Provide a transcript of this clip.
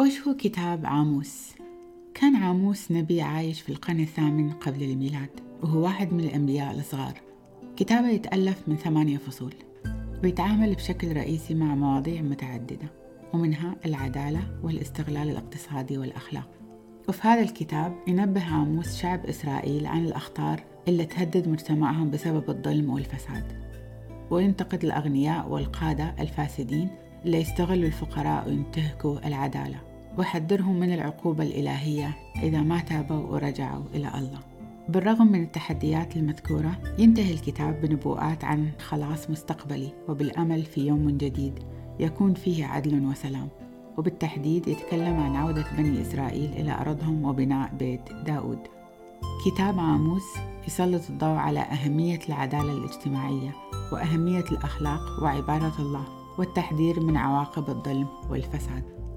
وش هو كتاب عاموس؟ كان عاموس نبي عايش في القرن الثامن قبل الميلاد وهو واحد من الأنبياء الصغار. كتابه يتألف من ثمانية فصول ويتعامل بشكل رئيسي مع مواضيع متعددة ومنها العدالة والاستغلال الاقتصادي والأخلاق. وفي هذا الكتاب ينبه عاموس شعب إسرائيل عن الأخطار اللي تهدد مجتمعهم بسبب الظلم والفساد. وينتقد الأغنياء والقادة الفاسدين اللي يستغلوا الفقراء وينتهكوا العدالة. ويحذرهم من العقوبة الإلهية إذا ما تابوا ورجعوا إلى الله. بالرغم من التحديات المذكورة ينتهي الكتاب بنبوءات عن خلاص مستقبلي وبالأمل في يوم جديد يكون فيه عدل وسلام. وبالتحديد يتكلم عن عودة بني إسرائيل إلى أرضهم وبناء بيت داود. كتاب عاموس يسلط الضوء على أهمية العدالة الاجتماعية وأهمية الأخلاق وعبادة الله والتحذير من عواقب الظلم والفساد.